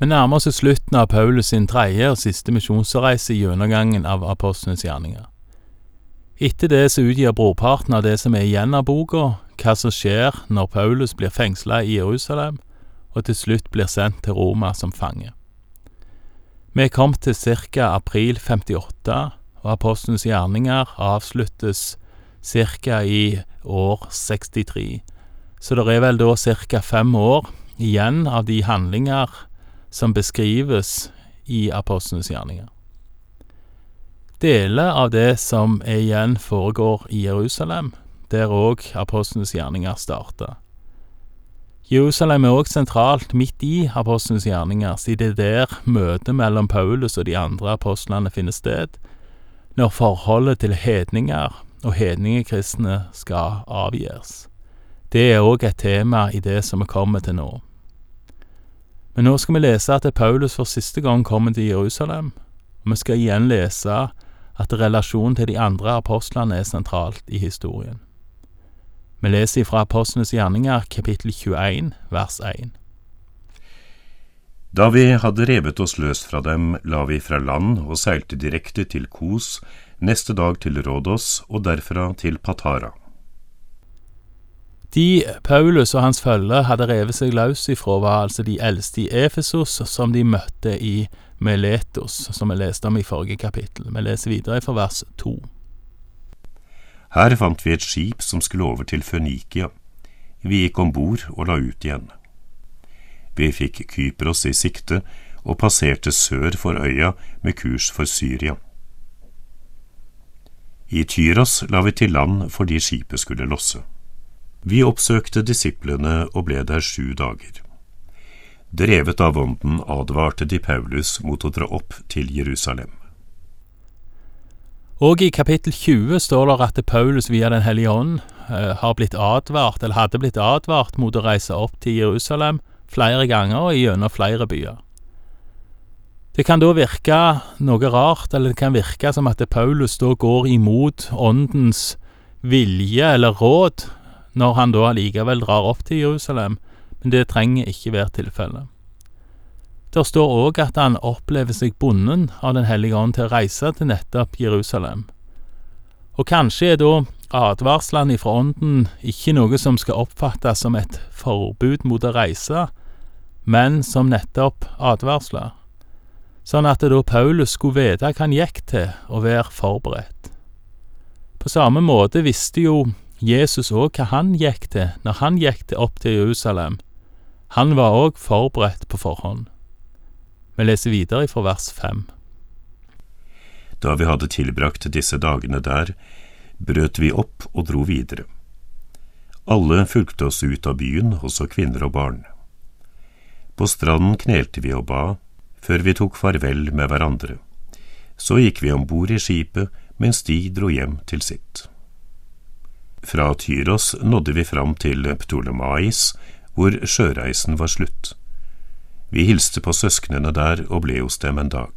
Vi nærmer oss slutten av Paulus sin tredje og siste misjonsreise i gjennomgangen av apostlenes gjerninger. Etter det så utgir brorparten av det som er igjen av boka, hva som skjer når Paulus blir fengsla i Jerusalem, og til slutt blir sendt til Roma som fange. Vi kommet til ca. april 58, og apostlenes gjerninger avsluttes ca. i år 63, så det er vel da ca. fem år igjen av de handlinger som beskrives i apostlenes gjerninger. Deler av det som igjen foregår i Jerusalem, der òg apostlenes gjerninger starter. Jerusalem er òg sentralt midt i apostlenes gjerninger, siden det er der møtet mellom Paulus og de andre apostlene finner sted, når forholdet til hedninger og hedningekristne skal avgjøres. Det er òg et tema i det som vi kommer til nå. Men nå skal vi lese at Paulus for siste gang kommer til Jerusalem, og vi skal igjen lese at relasjonen til de andre apostlene er sentralt i historien. Vi leser fra Apostlenes gjerninger, kapittel 21, vers 1. Da vi hadde revet oss løs fra dem, la vi fra land og seilte direkte til Kos, neste dag til Rådos og derfra til Patara. De Paulus og hans følge hadde revet seg løs ifra, var altså de eldste i Efesos, som de møtte i Meletos, som vi leste om i forrige kapittel. Vi leser videre fra vers to. Her fant vi et skip som skulle over til Fønikia. Vi gikk om bord og la ut igjen. Vi fikk Kypros i sikte og passerte sør for øya med kurs for Syria. I Tyros la vi til land fordi skipet skulle losse. Vi oppsøkte disiplene og ble der sju dager. Drevet av ånden advarte de Paulus mot å dra opp til Jerusalem. Og i kapittel 20 står det at Paulus via Den hellige ånd eh, har blitt advart, eller hadde blitt advart mot å reise opp til Jerusalem flere ganger og gjennom flere byer. Det kan da virke noe rart, eller det kan virke som at Paulus da går imot åndens vilje eller råd når han da allikevel drar opp til Jerusalem, men det trenger ikke være tilfellet. Der står òg at han opplever seg bonden av Den hellige ånd til å reise til nettopp Jerusalem. Og kanskje er da advarslene fra Ånden ikke noe som skal oppfattes som et forbud mot å reise, men som nettopp advarsler, sånn at da Paulus skulle vite hva han gikk til, og være forberedt. På samme måte visste jo Jesus òg hva han gikk til når han gikk til opp til Jerusalem. Han var òg forberedt på forhånd. Vi leser videre fra vers fem. Da vi hadde tilbrakt disse dagene der, brøt vi opp og dro videre. Alle fulgte oss ut av byen, også kvinner og barn. På stranden knelte vi og ba, før vi tok farvel med hverandre. Så gikk vi om bord i skipet mens de dro hjem til sitt. Fra Tyros nådde vi fram til Ptolemais, hvor sjøreisen var slutt. Vi hilste på søsknene der og ble hos dem en dag.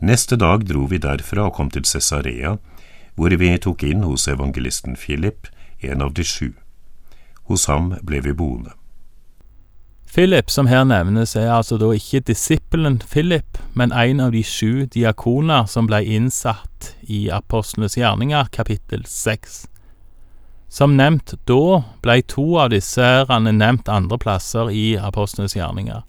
Neste dag dro vi derfra og kom til Cesarea, hvor vi tok inn hos evangelisten Philip, en av de sju. Hos ham ble vi boende. Philip, som her nevnes, er altså da ikke disippelen Philip, men en av de sju diakoner som ble innsatt i Apostlenes gjerninger, kapittel seks. Som nevnt da blei to av disse ærene nevnt andre plasser i apostlenes gjerninger.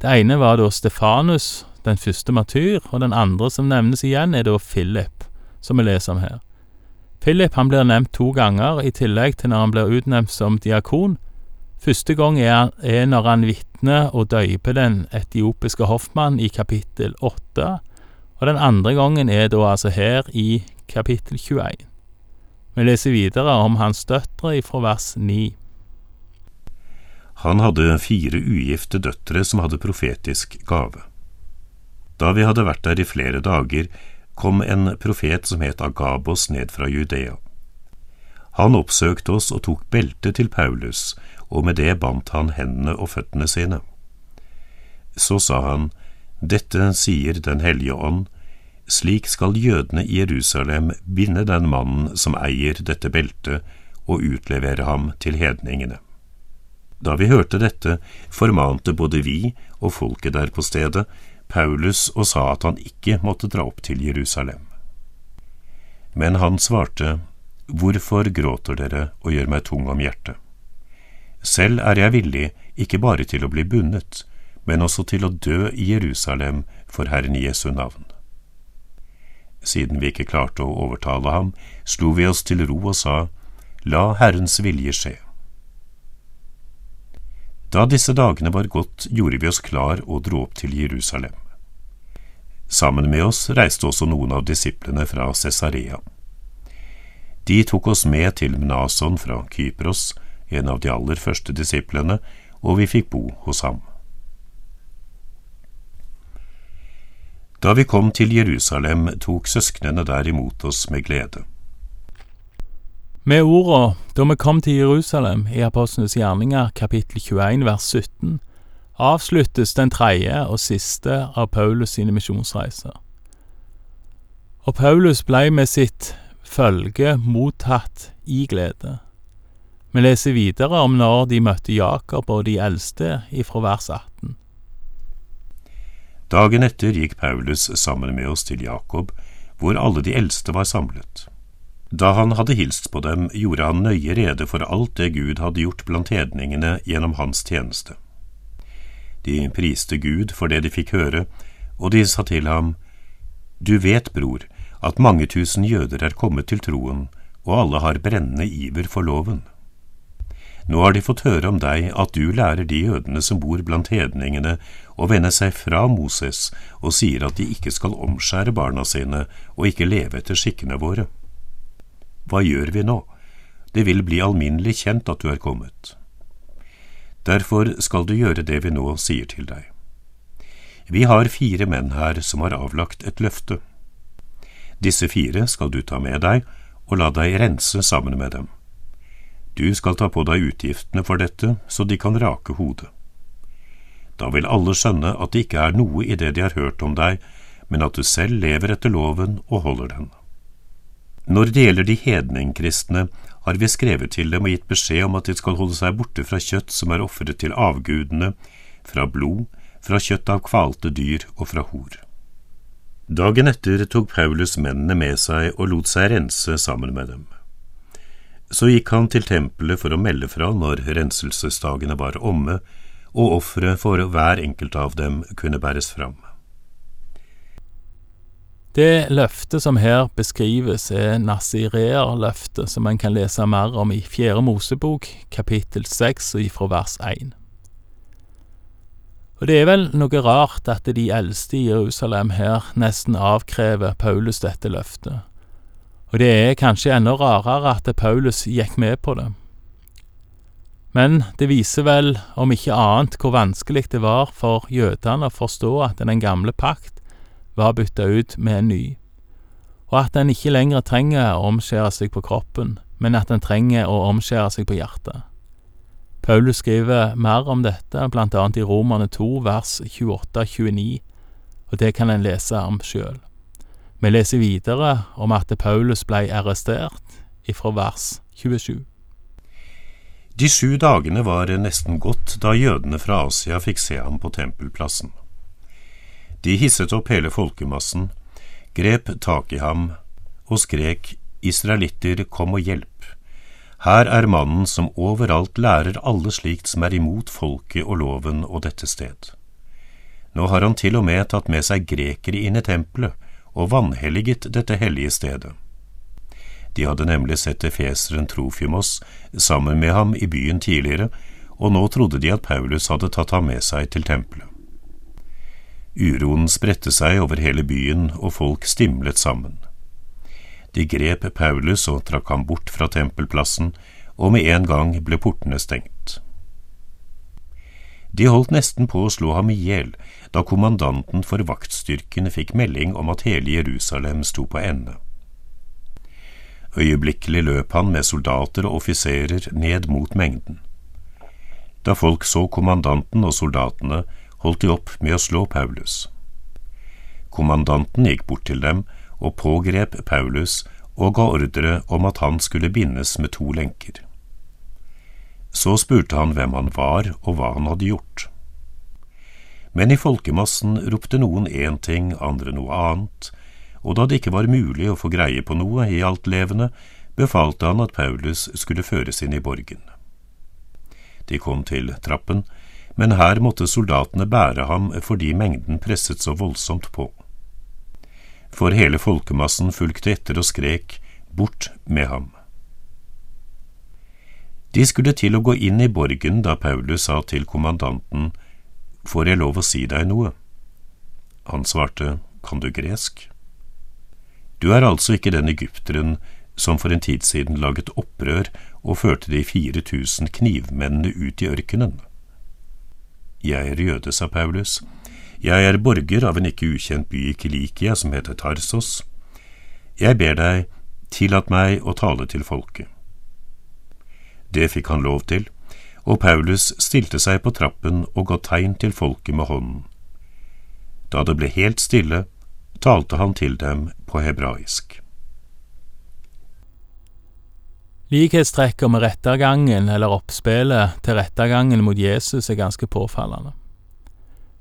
Det ene var da Stefanus, den første martyr, og den andre som nevnes igjen, er da Philip, som vi leser om her. Philip han blir nevnt to ganger, i tillegg til når han blir utnevnt som diakon. Første gang er, er når han vitner og døyper den etiopiske hoffmann i kapittel 8, og den andre gangen er da altså her i kapittel 21. Vi leser videre om hans døtre fra vers 9. Han hadde fire ugifte døtre som hadde profetisk gave. Da vi hadde vært der i flere dager, kom en profet som het Agabos ned fra Judea. Han oppsøkte oss og tok beltet til Paulus, og med det bandt han hendene og føttene sine. Så sa han, Dette sier Den hellige ånd, slik skal jødene i Jerusalem binde den mannen som eier dette beltet, og utlevere ham til hedningene. Da vi hørte dette, formante både vi og folket der på stedet Paulus og sa at han ikke måtte dra opp til Jerusalem. Men han svarte, Hvorfor gråter dere og gjør meg tung om hjertet? Selv er jeg villig ikke bare til å bli bundet, men også til å dø i Jerusalem for Herren Jesu navn. Siden vi ikke klarte å overtale ham, slo vi oss til ro og sa, La Herrens vilje skje. Da disse dagene var gått, gjorde vi oss klar og dro opp til Jerusalem. Sammen med oss reiste også noen av disiplene fra Cesarea. De tok oss med til Mnason fra Kypros, en av de aller første disiplene, og vi fikk bo hos ham. Da vi kom til Jerusalem, tok søsknene der imot oss med glede. Med orda da vi kom til Jerusalem i Apostlenes gjerninger kapittel 21 vers 17, avsluttes den tredje og siste av Paulus sine misjonsreiser. Og Paulus blei med sitt følge mottatt i glede. Vi leser videre om når de møtte Jakob og de eldste ifra vers 18. Dagen etter gikk Paulus sammen med oss til Jakob, hvor alle de eldste var samlet. Da han hadde hilst på dem, gjorde han nøye rede for alt det Gud hadde gjort blant hedningene gjennom hans tjeneste. De priste Gud for det de fikk høre, og de sa til ham, Du vet, bror, at mange tusen jøder er kommet til troen, og alle har brennende iver for loven. Nå har de fått høre om deg at du lærer de jødene som bor blant hedningene, å vende seg fra Moses og sier at de ikke skal omskjære barna sine og ikke leve etter skikkene våre. Hva gjør vi nå? Det vil bli alminnelig kjent at du er kommet. Derfor skal du gjøre det vi nå sier til deg. Vi har fire menn her som har avlagt et løfte. Disse fire skal du ta med deg og la deg rense sammen med dem. Du skal ta på deg utgiftene for dette, så de kan rake hodet. Da vil alle skjønne at det ikke er noe i det de har hørt om deg, men at du selv lever etter loven og holder den. Når det gjelder de hedningkristne, har vi skrevet til dem og gitt beskjed om at de skal holde seg borte fra kjøtt som er ofret til avgudene, fra blod, fra kjøtt av kvalte dyr og fra hor. Dagen etter tok Paulus mennene med seg og lot seg rense sammen med dem. Så gikk han til tempelet for å melde fra når renselsesdagene var omme, og offeret for hver enkelt av dem kunne bæres fram. Det løftet som her beskrives, er Nasirer-løftet, som en kan lese mer om i Fjerde Mosebok, kapittel seks og ifra vers én. Og det er vel noe rart at de eldste i Jerusalem her nesten avkrever Paulus dette løftet. Og det er kanskje enda rarere at Paulus gikk med på det. Men det viser vel, om ikke annet, hvor vanskelig det var for jødene å forstå at den gamle pakt var bytta ut med en ny, og at en ikke lenger trenger å omskjære seg på kroppen, men at en trenger å omskjære seg på hjertet. Paulus skriver mer om dette, blant annet i Romerne 2 vers 28-29, og det kan en lese om sjøl. Vi leser videre om at Paulus blei arrestert, ifra vers 27. De sju dagene var nesten gått da jødene fra Asia fikk se ham på tempelplassen. De hisset opp hele folkemassen, grep tak i ham og skrek Israelitter, kom og hjelp. Her er mannen som overalt lærer alle slikt som er imot folket og loven og dette sted. Nå har han til og med tatt med seg grekere inn i tempelet og vanhelliget dette hellige stedet. De hadde nemlig sett efeseren Trofimos sammen med ham i byen tidligere, og nå trodde de at Paulus hadde tatt ham med seg til tempelet. Uroen spredte seg over hele byen, og folk stimlet sammen. De grep Paulus og trakk ham bort fra tempelplassen, og med en gang ble portene stengt. De holdt nesten på å slå ham i hjel da kommandanten for vaktstyrkene fikk melding om at hele Jerusalem sto på ende. Øyeblikkelig løp han med soldater og offiserer ned mot mengden. Da folk så kommandanten og soldatene, holdt de opp med å slå Paulus. Kommandanten gikk bort til dem og pågrep Paulus og ga ordre om at han skulle bindes med to lenker. Så spurte han hvem han var og hva han hadde gjort. Men i folkemassen ropte noen én ting, andre noe annet, og da det ikke var mulig å få greie på noe i alt levende, befalte han at Paulus skulle føres inn i borgen. De kom til trappen, men her måtte soldatene bære ham fordi mengden presset så voldsomt på. For hele folkemassen fulgte etter og skrek Bort med ham! De skulle til å gå inn i borgen da Paulus sa til kommandanten Får jeg lov å si deg noe? Han svarte Kan du gresk? Du er altså ikke den egypteren som for en tid siden laget opprør og førte de 4000 knivmennene ut i ørkenen. Jeg er jøde, sa Paulus. Jeg er borger av en ikke ukjent by i Kilikia som heter Tarsos. Jeg ber deg, tillat meg å tale til folket. Det fikk han lov til, og Paulus stilte seg på trappen og ga tegn til folket med hånden. Da det ble helt stille, talte han til dem på hebraisk. Likhetstrekket med rettergangen eller oppspillet til rettergangen mot Jesus er ganske påfallende.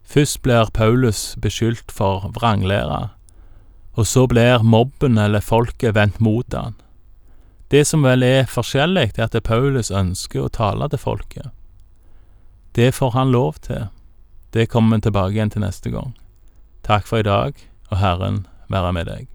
Først blir Paulus beskyldt for vranglære, og så blir mobben eller folket vendt mot han. Det som vel er forskjellig, er at Paulus ønsker å tale til folket. Det får han lov til. Det kommer vi tilbake igjen til neste gang. Takk for i dag, og Herren være med deg.